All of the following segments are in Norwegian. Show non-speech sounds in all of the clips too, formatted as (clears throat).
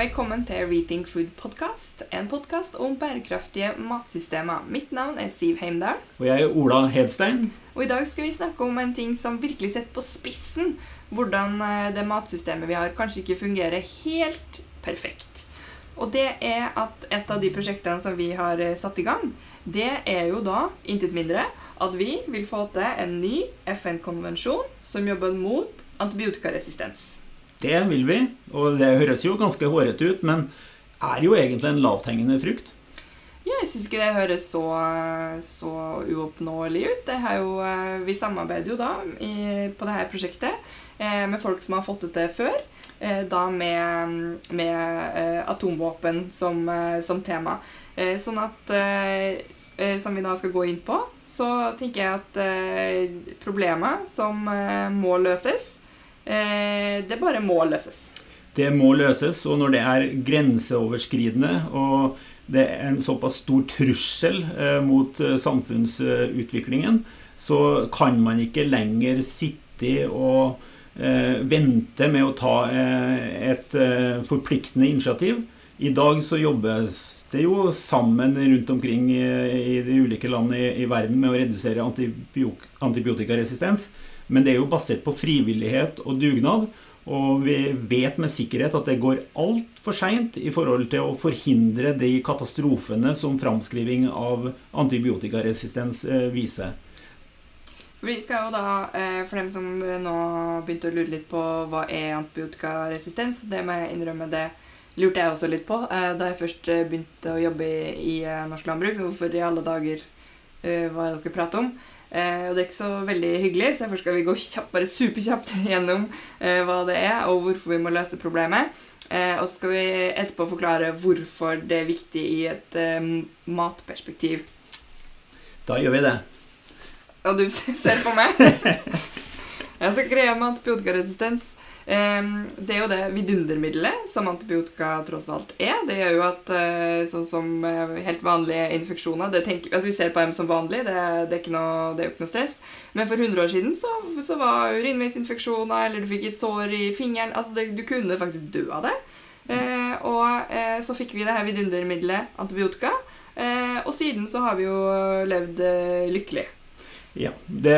velkommen til Rethink Food Podcast, en podkast om bærekraftige matsystemer. Mitt navn er Siv Heimdal. Og jeg er Ola Hedstein. Og i dag skal vi snakke om en ting som virkelig setter på spissen hvordan eh, det matsystemet vi har, kanskje ikke fungerer helt perfekt. Og det er at et av de prosjektene som vi har eh, satt i gang, det er jo da intet mindre at vi vil få til en ny FN-konvensjon som jobber mot antibiotikaresistens. Det vil vi, og det høres jo ganske hårete ut, men er jo egentlig en lavthengende frukt. Ja, jeg syns ikke det høres så, så uoppnåelig ut. Jo, eh, vi samarbeider jo da i, på dette prosjektet eh, med folk som har fått det til før. Eh, da med, med atomvåpen som, som tema. Sånn at Som vi da skal gå inn på, så tenker jeg at problemet som må løses, det bare må løses. Det må løses, og når det er grenseoverskridende og det er en såpass stor trussel eh, mot eh, samfunnsutviklingen, så kan man ikke lenger sitte og vente med å ta et forpliktende initiativ. I dag så jobbes det jo sammen rundt omkring i de ulike land i, verden med å redusere antibiotikaresistens. Men det er jo basert på frivillighet og dugnad. Og vi vet med sikkerhet at det går altfor seint i forhold til å forhindre de katastrofene som framskriving av antibiotikaresistens eh, viser. Vi skal jo da, eh, For dem som nå begynte å lure litt på hva er antibiotikaresistens, det må jeg innrømme det lurte jeg også litt på eh, da jeg først begynte å jobbe i, norsk landbruk. Så hvorfor i alle dager hva er det dere prater om? Eh, og det er ikke så veldig hyggelig, så derfor skal vi gå kjapt, bare superkjapt (laughs) gjennom eh, hva det er, og hvorfor vi må løse problemet. Eh, og så skal vi etterpå forklare hvorfor det er viktig i et eh, matperspektiv. Da gjør vi det. Og du (laughs) ser på meg? (laughs) jeg skal greie med antibiotikaresistens. Det er jo det vidundermiddelet som antibiotika tross alt er. Det gjør jo at eh, sånn som eh, helt vanlige infeksjoner det tenker, altså Vi ser på dem som vanlig, det, det, er, noe, det er, jo ikke noe stress. Men for 100 år siden så, så var urinveisinfeksjoner, eller du fikk et sår i fingeren altså det, Du kunne faktisk dø av det. Eh, og eh, så fikk vi det her vidundermiddelet antibiotika. Og siden så har vi jo levd lykkelig. Ja. Det,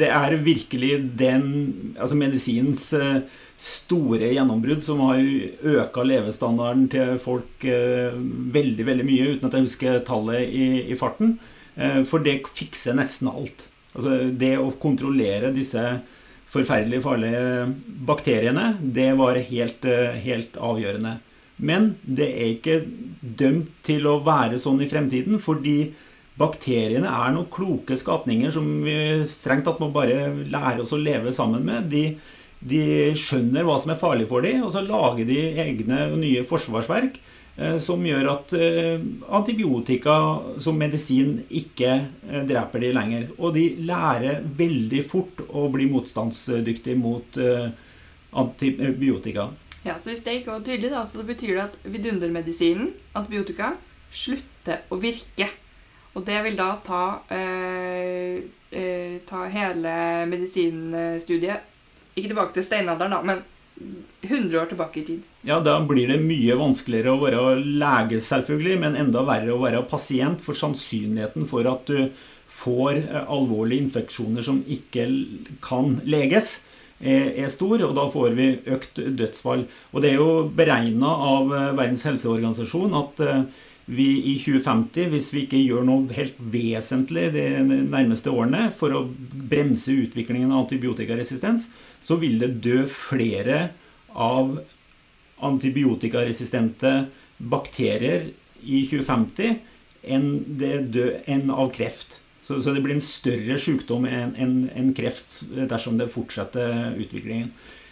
det, er virkelig den Altså medisinens store gjennombrudd som har øka levestandarden til folk eh, veldig veldig mye, uten at jeg husker tallet i, i farten. Eh, for det fikser nesten alt. Altså Det å kontrollere disse forferdelig farlige bakteriene, det var helt, eh, helt avgjørende. Men det er ikke dømt til å være sånn i fremtiden, fordi bakteriene er noen kloke skapninger som vi strengt tatt må bare lære oss å leve sammen med. De de skjønner hva som er farlig for dem, og så lager de egne og nye forsvarsverk eh, som gjør at eh, antibiotika som medisin ikke eh, dreper de lenger. Og de lærer veldig fort å bli motstandsdyktige mot antibiotika. Ja, så Hvis det ikke var tydelig, da, så betyr det at vidundermedisinen, antibiotika, slutter å virke. Og det vil da ta, eh, eh, ta hele medisinstudiet ikke tilbake til steinalderen, da, men 100 år tilbake i tid. Ja, da blir det mye vanskeligere å være lege, selvfølgelig, men enda verre å være pasient. For sannsynligheten for at du får eh, alvorlige infeksjoner som ikke kan leges, er stor, og da får vi økt dødsfall. Og det er jo beregna av eh, Verdens helseorganisasjon at eh, vi i 2050, hvis vi ikke gjør noe helt vesentlig de nærmeste årene for å bremse utviklingen av antibiotikaresistens, så vil det dø flere av antibiotikaresistente bakterier i 2050 enn, dø, enn av kreft. Så, så, det blir en større sykdom enn en, en kreft dersom det fortsetter utviklingen.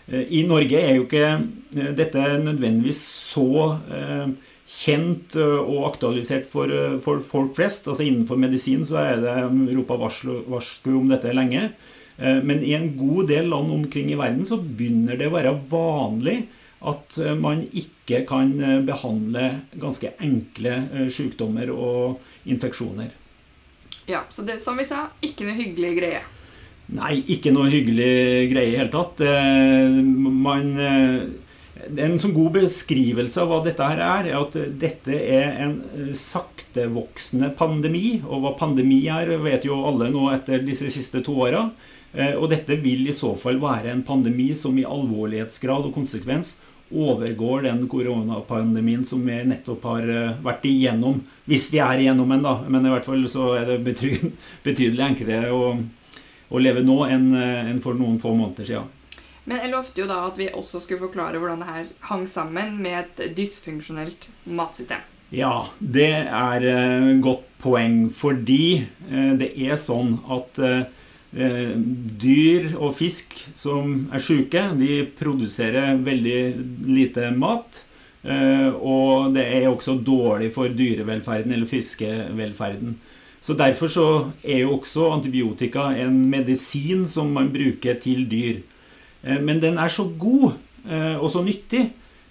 Eh, I Norge er jo ikke eh, dette nødvendigvis så eh, kjent og aktualisert for, for, folk flest. Altså Innenfor medisin så er det ropa varsko om dette lenge. Eh, men i en god del land omkring i verden så begynner det å være vanlig at eh, man ikke kan eh, behandle ganske enkle sykdommer og infeksjoner. Ja, så det som vi sa, ikke noe hyggelig greie. Nei, ikke noe hyggelig greie i hele tatt. Man En sånn god beskrivelse av hva dette her er, er at dette er en saktevoksende pandemi. Og hva pandemi er, vet jo alle nå etter disse siste to åra. Og dette vil i så fall være en pandemi som i alvorlighetsgrad og konsekvens overgår den koronapandemien som vi nettopp har vært igjennom. Hvis vi er igjennom en, da. Men i hvert fall så er det (laughs) betydelig enklere å, å leve nå enn, enn for noen få måneder siden. Men jeg lovte jo da at vi også skulle forklare hvordan det her hang sammen med et dysfunksjonelt matsystem. Ja, det er et uh, godt poeng, fordi uh, det er sånn at uh, dyr og fisk som er syke, de produserer veldig lite mat. og det er også dårlig for dyrevelferden eller fiskevelferden. Så Derfor så er jo også antibiotika en medisin som man bruker til dyr. Eh, men den er så god eh, og så nyttig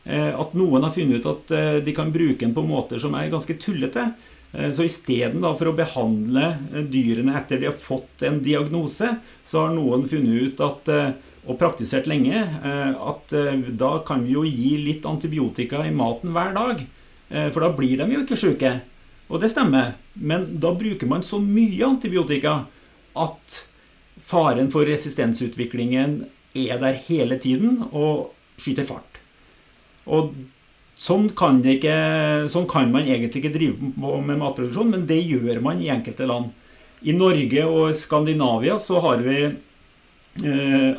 eh, at noen har funnet ut at de kan bruke den på måter som er ganske tullete. Så istedenfor å behandle dyrene etter de har fått en diagnose, så har noen funnet ut at, og praktisert lenge at da kan vi jo gi litt antibiotika i maten hver dag. For da blir de jo ikke syke. Og det stemmer. Men da bruker man så mye antibiotika at faren for resistensutviklingen er der hele tiden og skyter fart. Og sånn kan, ikke, sånn kan man egentlig ikke drive med matproduksjon, men det gjør man i enkelte land. I Norge og Skandinavia så har vi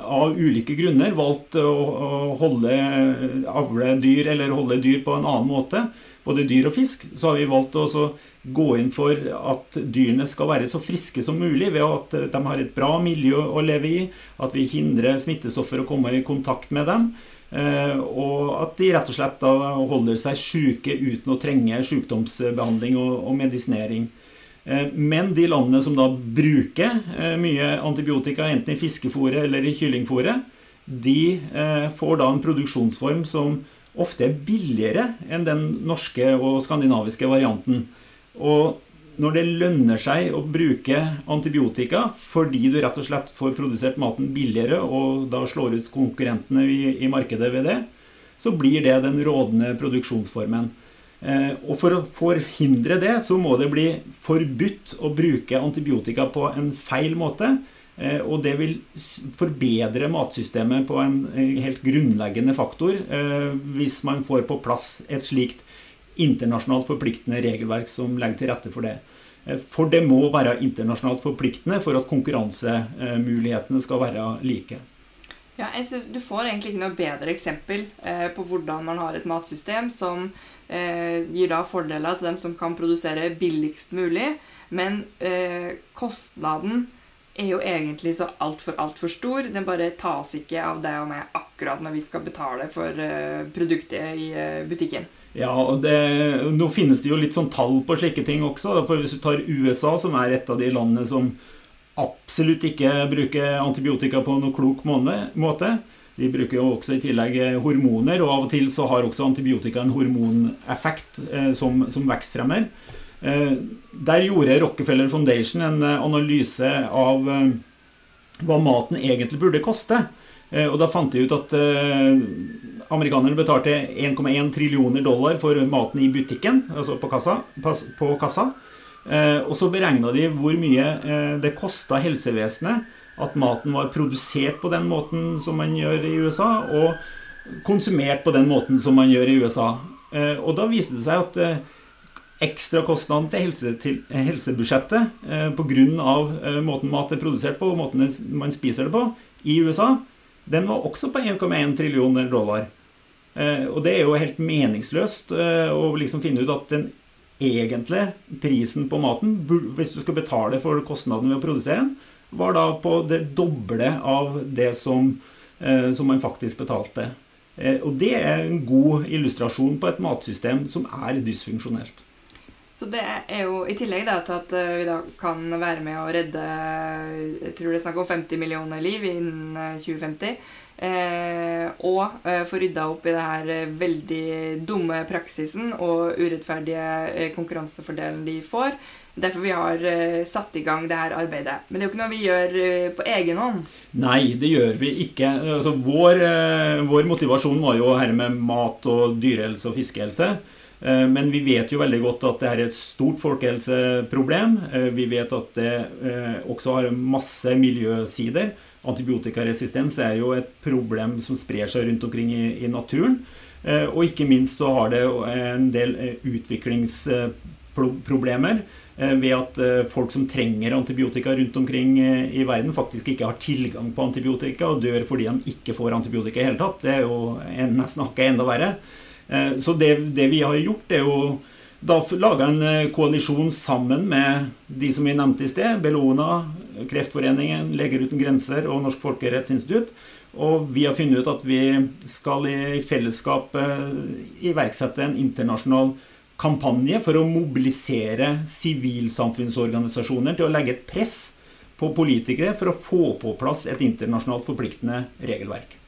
av ulike grunner valgt å, holde avle dyr eller holde dyr på en annen måte, både dyr og fisk. Så har vi valgt å gå inn for at dyrene skal være så friske som mulig ved at de har et bra miljø å leve i, at vi hindrer smittestoffer å komme i kontakt med dem. Eh, og at de rett og slett holder seg syke uten å trenge sykdomsbehandling og, medisinering. Eh, men de landene som da bruker eh, mye antibiotika, enten i fiskefôret eller i kyllingfôret, de får da en produksjonsform som ofte er billigere enn den norske og skandinaviske varianten. Og når det lønner seg å bruke antibiotika fordi du rett og slett får produsert maten billigere og da slår ut konkurrentene i, i markedet ved det, så blir det den rådende produksjonsformen. Eh, og for å forhindre det, så må det bli forbudt å bruke antibiotika på en feil måte. Eh, og det vil forbedre matsystemet på en eh, helt grunnleggende faktor hvis man får på plass et slikt internasjonalt forpliktende regelverk som legger til rette for det. For det må være internasjonalt forpliktende for at konkurransemulighetene skal være like. Ja, jeg synes Du får egentlig ikke noe bedre eksempel eh, på hvordan man har et matsystem som eh, gir da fordeler til dem som kan produsere billigst mulig, men eh, kostnaden er jo egentlig så altfor, altfor stor. Den bare tas ikke av deg og meg akkurat når vi skal betale for eh, produktet i eh, butikken. Ja, og det, Nå finnes det jo litt sånn tall på slike ting også. for Hvis du tar USA, som er et av de landene som absolutt ikke bruker antibiotika på noen klok måte De bruker jo også i tillegg hormoner, og av og til så har også antibiotika en hormoneffekt eh, som, som vekstfremmer. Eh, der gjorde Rockefeller Foundation en eh, analyse av eh, hva maten egentlig burde koste. Og da fant de ut at amerikanerne betalte 1,1 trillioner dollar for maten i butikken, altså på kassa. På kassa. Og så beregna de hvor mye det kosta helsevesenet at maten var produsert på den måten som man gjør i USA, og konsumert på den måten som man gjør i USA. Og da viste det seg at ekstrakostnaden til, helse, til helsebudsjettet eh, pga. Eh, måten mat er produsert på og måten man spiser det på i USA, den var også på 1,1 trillioner dollar. Eh, og det er jo helt meningsløst eh, å liksom finne ut at den egentlige prisen på maten, hvis du skal betale for kostnaden ved å produsere den, var da på det doble av det som, eh, som man faktisk betalte. Eh, og det er en god illustrasjon på et matsystem som er dysfunksjonelt. Så det er jo i tillegg da, til at vi da kan være med å redde Jeg tror det er snakk om 50 millioner liv innen 2050. Eh, og eh, få rydda opp i det her eh, veldig dumme praksisen og urettferdige eh, konkurransefordelen de får. Derfor vi har eh, satt i gang det her arbeidet. Men det er jo ikke noe vi gjør eh, på egen hånd. Nei, det gjør vi ikke. Altså, vår, vår motivasjon var jo her med mat og dyrehelse og fiskehelse. Men vi vet jo veldig godt at det er et stort folkehelseproblem. Vi vet at det også har masse miljøsider. Antibiotikaresistens er jo et problem som sprer seg rundt omkring i, naturen. Eh, og ikke minst så har det en del eh, utviklingsproblemer eh, ved at folk som trenger antibiotika rundt omkring i verden, faktisk ikke har tilgang på antibiotika og dør fordi de ikke får antibiotika i hele tatt. Det er jo nesten hakket enda verre. Så det, det vi har gjort, er jo da laga en eh, koalisjon sammen med de som vi nevnte i sted. Bellona, Kreftforeningen, Leger uten grenser og Norsk folkerettsinstitutt. Og vi har funnet ut at vi skal i fellesskap eh, iverksette en internasjonal kampanje for å mobilisere sivilsamfunnsorganisasjoner til å legge et press på politikere for å få på plass et internasjonalt forpliktende regelverk.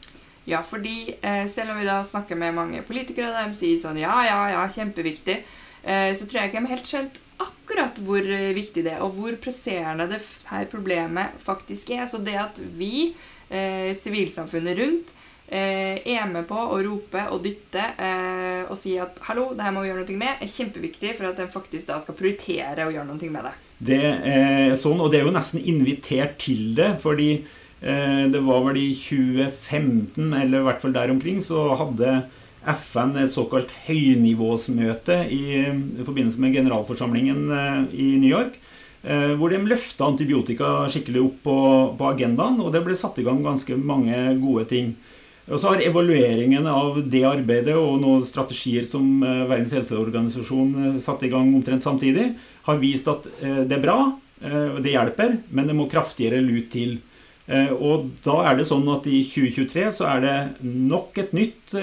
Ja, fordi eh, selv om vi da snakker med mange politikere, og de sier sånn ja, ja, ja, kjempeviktig, Eh, så tror jeg ikke de helt skjønt akkurat hvor eh, viktig det er, og hvor presserende det her problemet faktisk er. Så det at vi, eh, sivilsamfunnet rundt, er med på å rope og dytte og si at 'hallo, det her må vi gjøre noe med', er kjempeviktig for at de faktisk da skal prioritere å gjøre noe med det. Det er sånn, og det er jo nesten invitert til det, fordi det var vel i 2015, eller i hvert fall der omkring, så hadde FN et såkalt høynivåsmøte i, i forbindelse med generalforsamlingen eh, i New York. Eh, hvor de løfta antibiotika skikkelig opp på, på, agendaen, og det ble satt i gang ganske mange gode ting. Og så har evalueringen av det arbeidet og noen strategier som eh, Verdens helseorganisasjon satte i gang omtrent samtidig, har vist at det er bra, det hjelper, men det må kraftigere lut til. Og da er det sånn at i 2023 så er det nok et nytt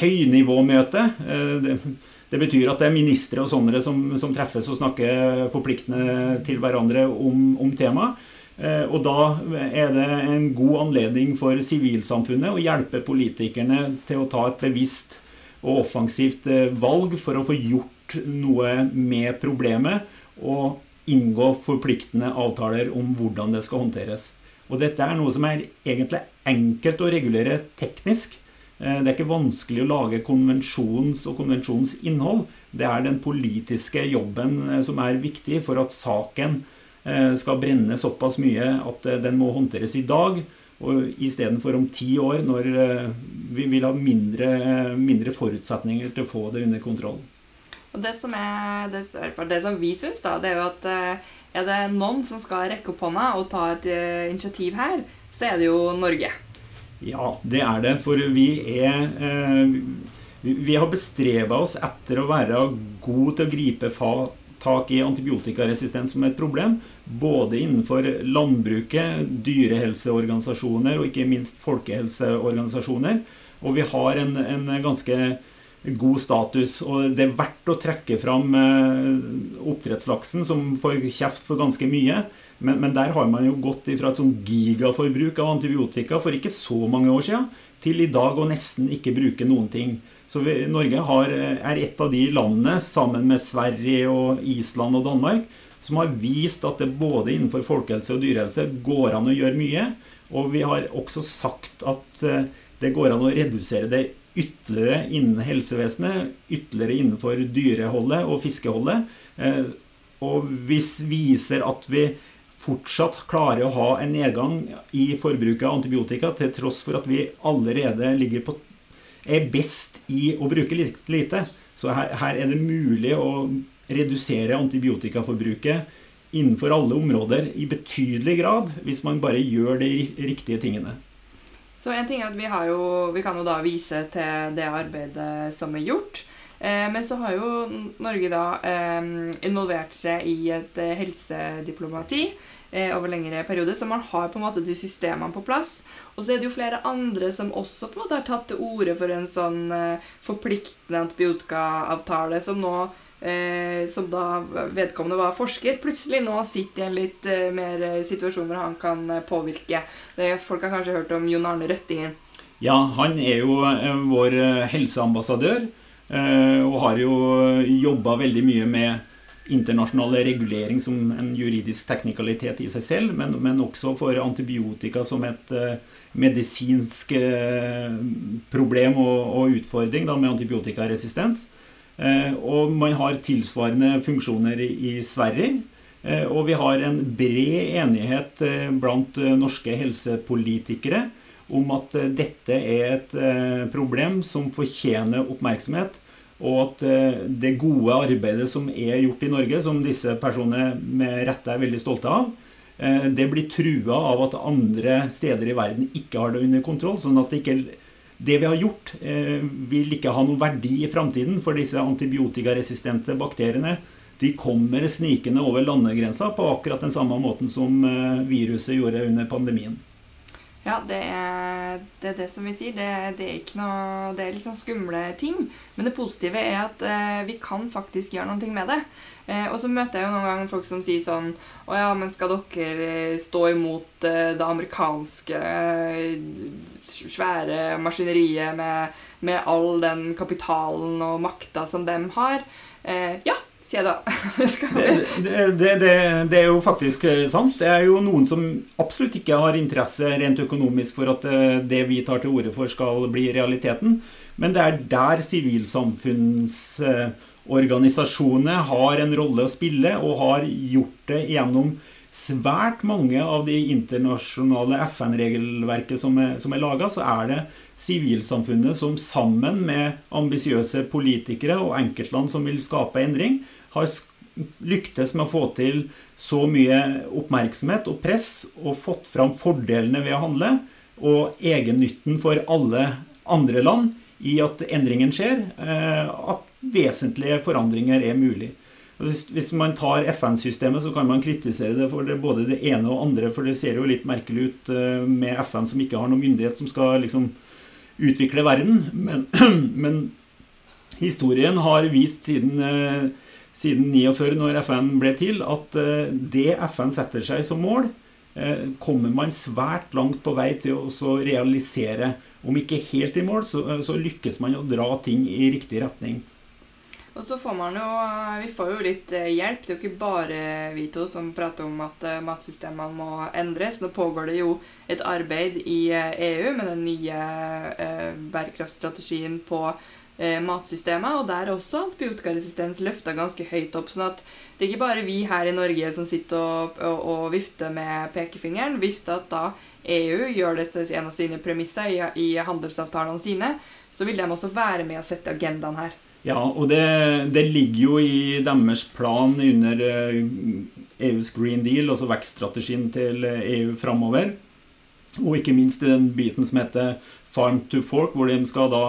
høynivåmøte. Eh, det, det, betyr at det er ministre og sånne som, som, treffes og snakker forpliktende til hverandre om, om temaet. Eh, og da er det en god anledning for sivilsamfunnet å hjelpe politikerne til å ta et bevisst og offensivt eh, valg for å få gjort noe med problemet og inngå forpliktende avtaler om hvordan det skal håndteres. Og dette er noe som er egentlig enkelt å regulere teknisk. Eh, det er ikke vanskelig å lage konvensjons og konvensjonens innhold. Det er den politiske jobben eh, som er viktig for at saken eh, skal brenne såpass mye at den må håndteres i dag. Og istedenfor om ti år, når vi vil ha mindre, mindre, forutsetninger til å få det under kontroll. Og Det som, er, det, det som vi syns, da, det er jo at er det noen som skal rekke opp hånda og ta et initiativ her, så er det jo Norge. Ja, det er det. For vi er eh, Vi har bestreba oss etter å være gode til å gripe tak i antibiotikaresistens som et problem. Både innenfor landbruket, dyrehelseorganisasjoner og ikke minst folkehelseorganisasjoner. Og vi har en, en ganske god status. Og det er verdt å trekke fram eh, oppdrettslaksen, som får kjeft for ganske mye. Men, men, der har man jo gått fra et sånn gigaforbruk av antibiotika for ikke så mange år siden, til i dag å nesten ikke bruke noen ting. Så vi, Norge har, er et av de landene, sammen med Sverige og Island og Danmark, som har vist at det både innenfor folkehelse og dyrehelse går an å gjøre mye. Og vi har også sagt at eh, det går an å redusere det ytterligere innen helsevesenet, ytterligere innenfor dyreholdet og fiskeholdet. Eh, og hvis viser at vi fortsatt klarer å ha en nedgang i forbruket av antibiotika, til tross for at vi allerede ligger på er best i å bruke lite. Så her, her er det mulig å redusere antibiotikaforbruket innenfor alle områder i betydelig grad, hvis man bare gjør de riktige tingene. Så en ting er at vi, jo, vi kan jo da vise til det arbeidet som er gjort. Eh, men så har jo Norge da eh, involvert seg i et eh, helsediplomati eh, over lengre periode, så man har på en måte de systemene på plass. Og så er det jo flere andre som også på en måte har tatt til orde for en sånn eh, forpliktende antibiotikaavtale, som nå eh, som da vedkommende var forsker, plutselig nå sitter i en litt eh, mer eh, situasjon hvor han kan eh, påvirke. Det, folk har kanskje hørt om Jon Arne Røttingen. Ja, han er jo eh, vår helseambassadør. Og har jo jobba veldig mye med internasjonal regulering som en juridisk teknikalitet i seg selv, men, men også for antibiotika som et eh, medisinsk eh, problem og, og utfordring da, med antibiotikaresistens. Eh, og man har tilsvarende funksjoner i, Sverige. Eh, og vi har en bred enighet eh, blant norske helsepolitikere om at dette er et problem som fortjener oppmerksomhet. Og at det gode arbeidet som er gjort i Norge, som disse personene med rette er veldig stolte av, det blir trua av at andre steder i verden ikke har det under kontroll. Sånn at det, ikke, det vi har gjort, eh, vil ikke ha noen verdi i framtiden. For disse antibiotikaresistente bakteriene de kommer snikende over landegrensa på akkurat den samme måten som eh, viruset gjorde under pandemien. Ja, det er, det er det som vi sier. Det, det er ikke noe Det er litt sånn skumle ting. Men det positive er at eh, vi kan faktisk gjøre noe med det. Eh, og så møter jeg jo noen ganger folk som sier sånn Å ja, men skal dere stå imot eh, det amerikanske eh, svære maskineriet med, med all den kapitalen og makta som dem har? Eh, ja, jeg da. (laughs) Det. Det, det, det, er jo faktisk eh, sant. Det er jo noen som absolutt ikke har interesse rent økonomisk for at eh, det vi tar til orde for, skal bli realiteten. Men det er der sivilsamfunnsorganisasjonene har en rolle å spille, og har gjort det gjennom svært mange av de internasjonale FN-regelverket som er, som er laga, så er det sivilsamfunnet som sammen med ambisiøse politikere og enkeltland som vil skape endring, har lyktes med å få til så mye oppmerksomhet og press og fått fram fordelene ved å handle og egennytten for alle andre land i at endringen skjer, eh, at vesentlige forandringer er mulig. Hvis, man tar FN-systemet, så kan man kritisere det for både det ene og andre, for det ser jo litt merkelig ut eh, med FN som ikke har noen myndighet som skal liksom utvikle verden. Men, (clears throat) men historien har vist siden, eh, siden 49, når FN ble til, at eh, det FN setter seg som mål, eh, kommer man svært langt på vei til å realisere. Om ikke helt i mål, så, så lykkes man å dra ting i riktig retning. Og så får man jo Vi får jo litt eh, hjelp. Det er jo ikke bare vi to som prater om at eh, matsystemene må endres. Nå pågår det jo et arbeid i eh, EU med den nye eh, bærekraftstrategien på eh, matsystemet, og der er også antibiotikaresistens løfta ganske høyt opp. sånn at det er ikke bare vi her i Norge som sitter og, og, og vifter med pekefingeren. Hvis at da EU gjør det til en av sine premisser i, i handelsavtalene sine, så vil de også være med å sette agendaen her. Ja, og det, det ligger jo i deres plan under eh, EUs Green Deal, altså vekststrategien til EU framover. Og ikke minst i den biten som heter Farm to Fork, hvor de skal da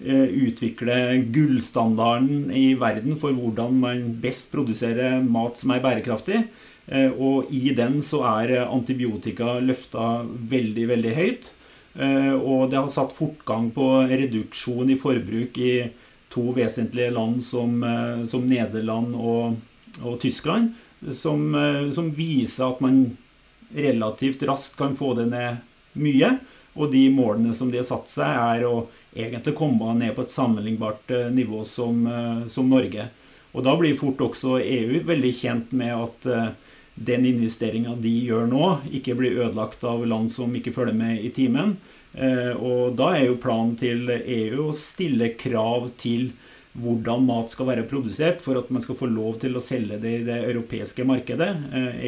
utvikle gullstandarden i verden for hvordan man best produserer mat som er bærekraftig. Eh, Og i den så er eh, antibiotika løfta veldig, veldig høyt. Eh, Og det har satt fortgang på reduksjon i forbruk i to vesentlige land som, eh, som Nederland og, og Tyskland, som, eh, som viser at man relativt raskt kan få det ned mye. Og de målene som de har satt seg, er å egentlig komme ned på et sammenlignbart eh, nivå som, eh, som Norge. Og da blir fort også EU veldig kjent med at eh, den investeringa de gjør nå, ikke blir ødelagt av land som ikke følger med i timen. Og da er jo planen til EU å stille krav til hvordan mat skal være produsert for at man skal få lov til å selge det i det europeiske markedet.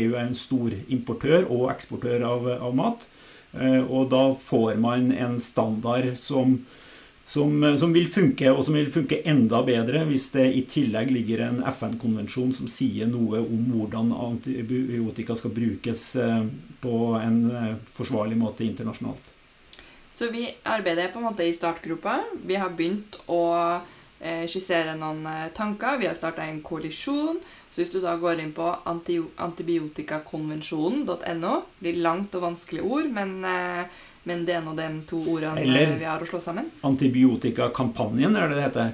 EU er en stor importør og eksportør av, av mat. Eh, Og da får man en standard som, som, som vil funke, og som vil funke enda bedre hvis det i tillegg ligger en FN-konvensjon som sier noe om hvordan antibiotika skal brukes eh, på en eh, forsvarlig måte internasjonalt. Så vi arbeider på en måte i startgropa. Vi har begynt å eh, skissere noen eh, tanker. Vi har starta en koalisjon. Hvis du da går inn på antibiotikakonvensjonen.no Litt langt og vanskelig ord, men, eh, men det er nå de to ordene Eller- eh, vi har å slå sammen. Antibiotikakampanjen er det det heter.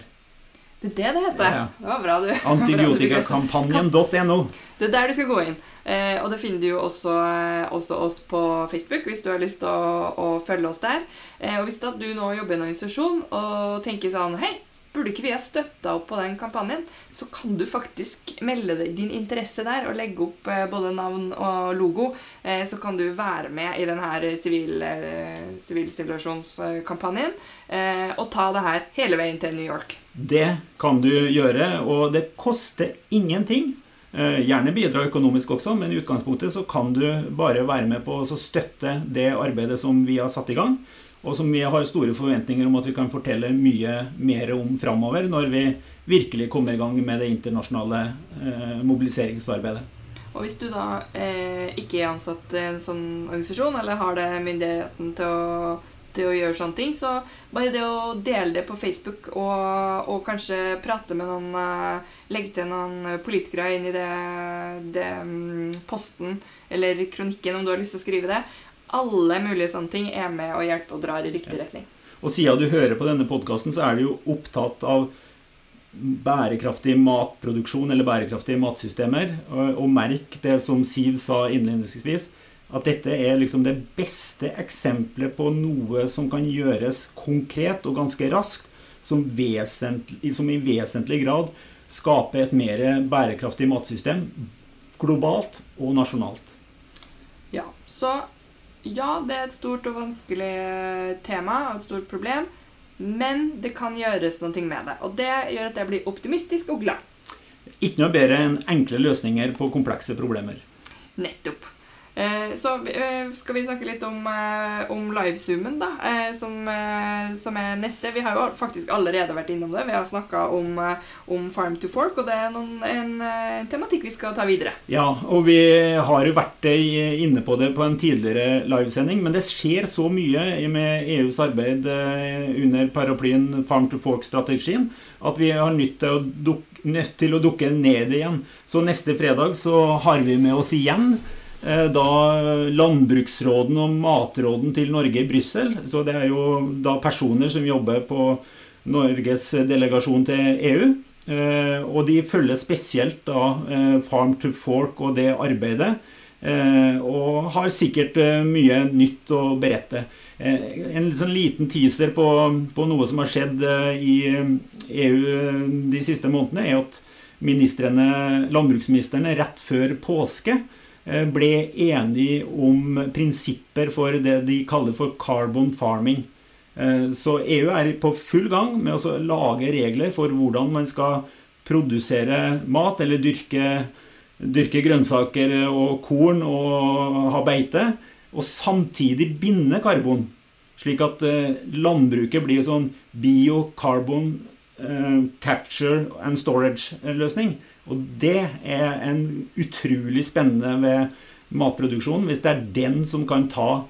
Det er det det heter. Ja. Det var bra, du. (laughs) Antibiotikakampanjen.no. Det er der du skal gå inn. Eh, og det finner du jo også, eh, også oss på Facebook hvis du har lyst til å, å følge oss der. Eh, og hvis du nå jobber i en organisasjon og tenker sånn Hei, burde ikke vi ha støtta opp på den kampanjen? Så kan du faktisk melde din interesse der og legge opp eh, både navn og logo. Eh, så kan du være med i denne eh, sivilisasjonskampanjen eh, og ta det her hele veien til New York. Det kan du gjøre, og det koster ingenting. Gjerne bidra økonomisk også, men i utgangspunktet så kan du bare være med på å støtte det arbeidet som vi har satt i gang, og som vi har store forventninger om at vi kan fortelle mye mer om framover, når vi virkelig kommer i gang med det internasjonale eh, mobiliseringsarbeidet. Og hvis du da eh, ikke er ansatt i en sånn organisasjon, eller har det myndigheten til å, til å gjøre sånne ting, så bare det å dele det på Facebook og, og kanskje prate med noen eh, Legge til noen politikere inn i det, det mm, posten eller kronikken, om du har lyst til å skrive det. Alle mulige sånne ting er med og hjelper og drar i riktig retning. Og siden du hører på denne podkasten, så er du jo opptatt av bærekraftig matproduksjon eller bærekraftige matsystemer. Og, og merk det som Siv sa innledningsvis, at dette er liksom det beste eksempelet på noe som kan gjøres konkret og ganske raskt, som, som i vesentlig grad skaper et mer bærekraftig matsystem globalt og nasjonalt. Ja, så ja, det er et stort og vanskelig tema og et stort problem. Men det kan gjøres noe med det. Og det gjør at jeg blir optimistisk og glad. Ikke noe bedre enn enkle løsninger på komplekse problemer. Nettopp. Eh, så eh, skal vi snakke litt om, eh, om livezoomen, da, som, som er neste. Vi har jo faktisk allerede vært innom det. Vi har snakka om, om Farm to Fork, og det er noen, en, tematikk vi skal ta videre. Ja, og vi har jo vært inne på det på en tidligere livesending, men det skjer så mye med EUs arbeid under paraplyen Farm to Fork-strategien at vi har nytt til, å dukke nødt til å dukke ned igjen. Så neste fredag så har vi med oss igjen da Landbruksråden og Matråden til Norge i Brussel. Så det er jo da personer som jobber på Norges delegasjon til EU. Eh, og de følger spesielt da eh, Farm to Fork og det arbeidet. Eh, og har sikkert eh, mye nytt å berette. Eh, en sånn liten teaser på, på noe som har skjedd eh, i EU de siste månedene, er at ministrene, landbruksministrene rett før påske eh, ble enige om prinsipper for det de kaller for carbon farming. Eh, Så EU er på full gang med å lage regler for hvordan man skal produsere mat eller dyrke, dyrke grønnsaker og korn og ha beite, og samtidig binde karbon. Slik at eh, landbruket blir sånn bio-carbon eh, capture and storage-løsning. Og det er en utrolig spennende ved matproduksjonen, hvis det er den som kan ta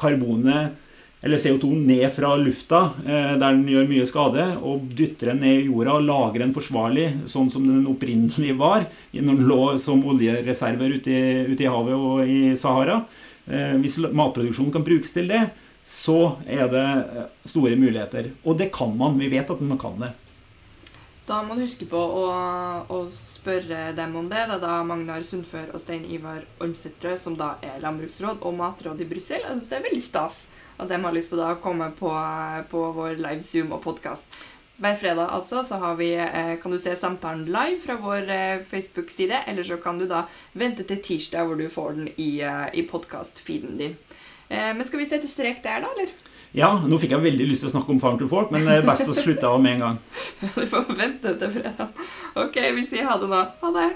karbonet eller CO2 ned fra lufta, eh, der den gjør mye skade, og dytter den ned i jorda og lager den forsvarlig, sånn som den opprinnelig var, når den lå som oljereserver ute i, ute i havet og i Sahara. Eh, Hvis matproduksjonen kan brukes til det, så er det eh, store muligheter. Og det kan man. Vi vet at man kan det. Da må du huske på å, å spørre dem om det. Det er da Magnar Sundfør og Stein Ivar Ormsætrø, som da er landbruksråd og matråd i Brussel. Jeg synes det er veldig stas at de har lyst til å komme på, på vår live Zoom og podkast. Hver fredag altså, så vi, eh, kan du se samtalen live fra vår eh, Facebook-side, eller så kan du da vente til tirsdag hvor du får den i, eh, i podkast-feeden din. Men skal vi sette strek der, da, eller? Ja, nå fikk jeg veldig lyst til å snakke om Farm to Fork, men det er best å slutte av med en gang. (laughs) Vi får vente til fredag. Ok, vi sier ha det nå. Ha det.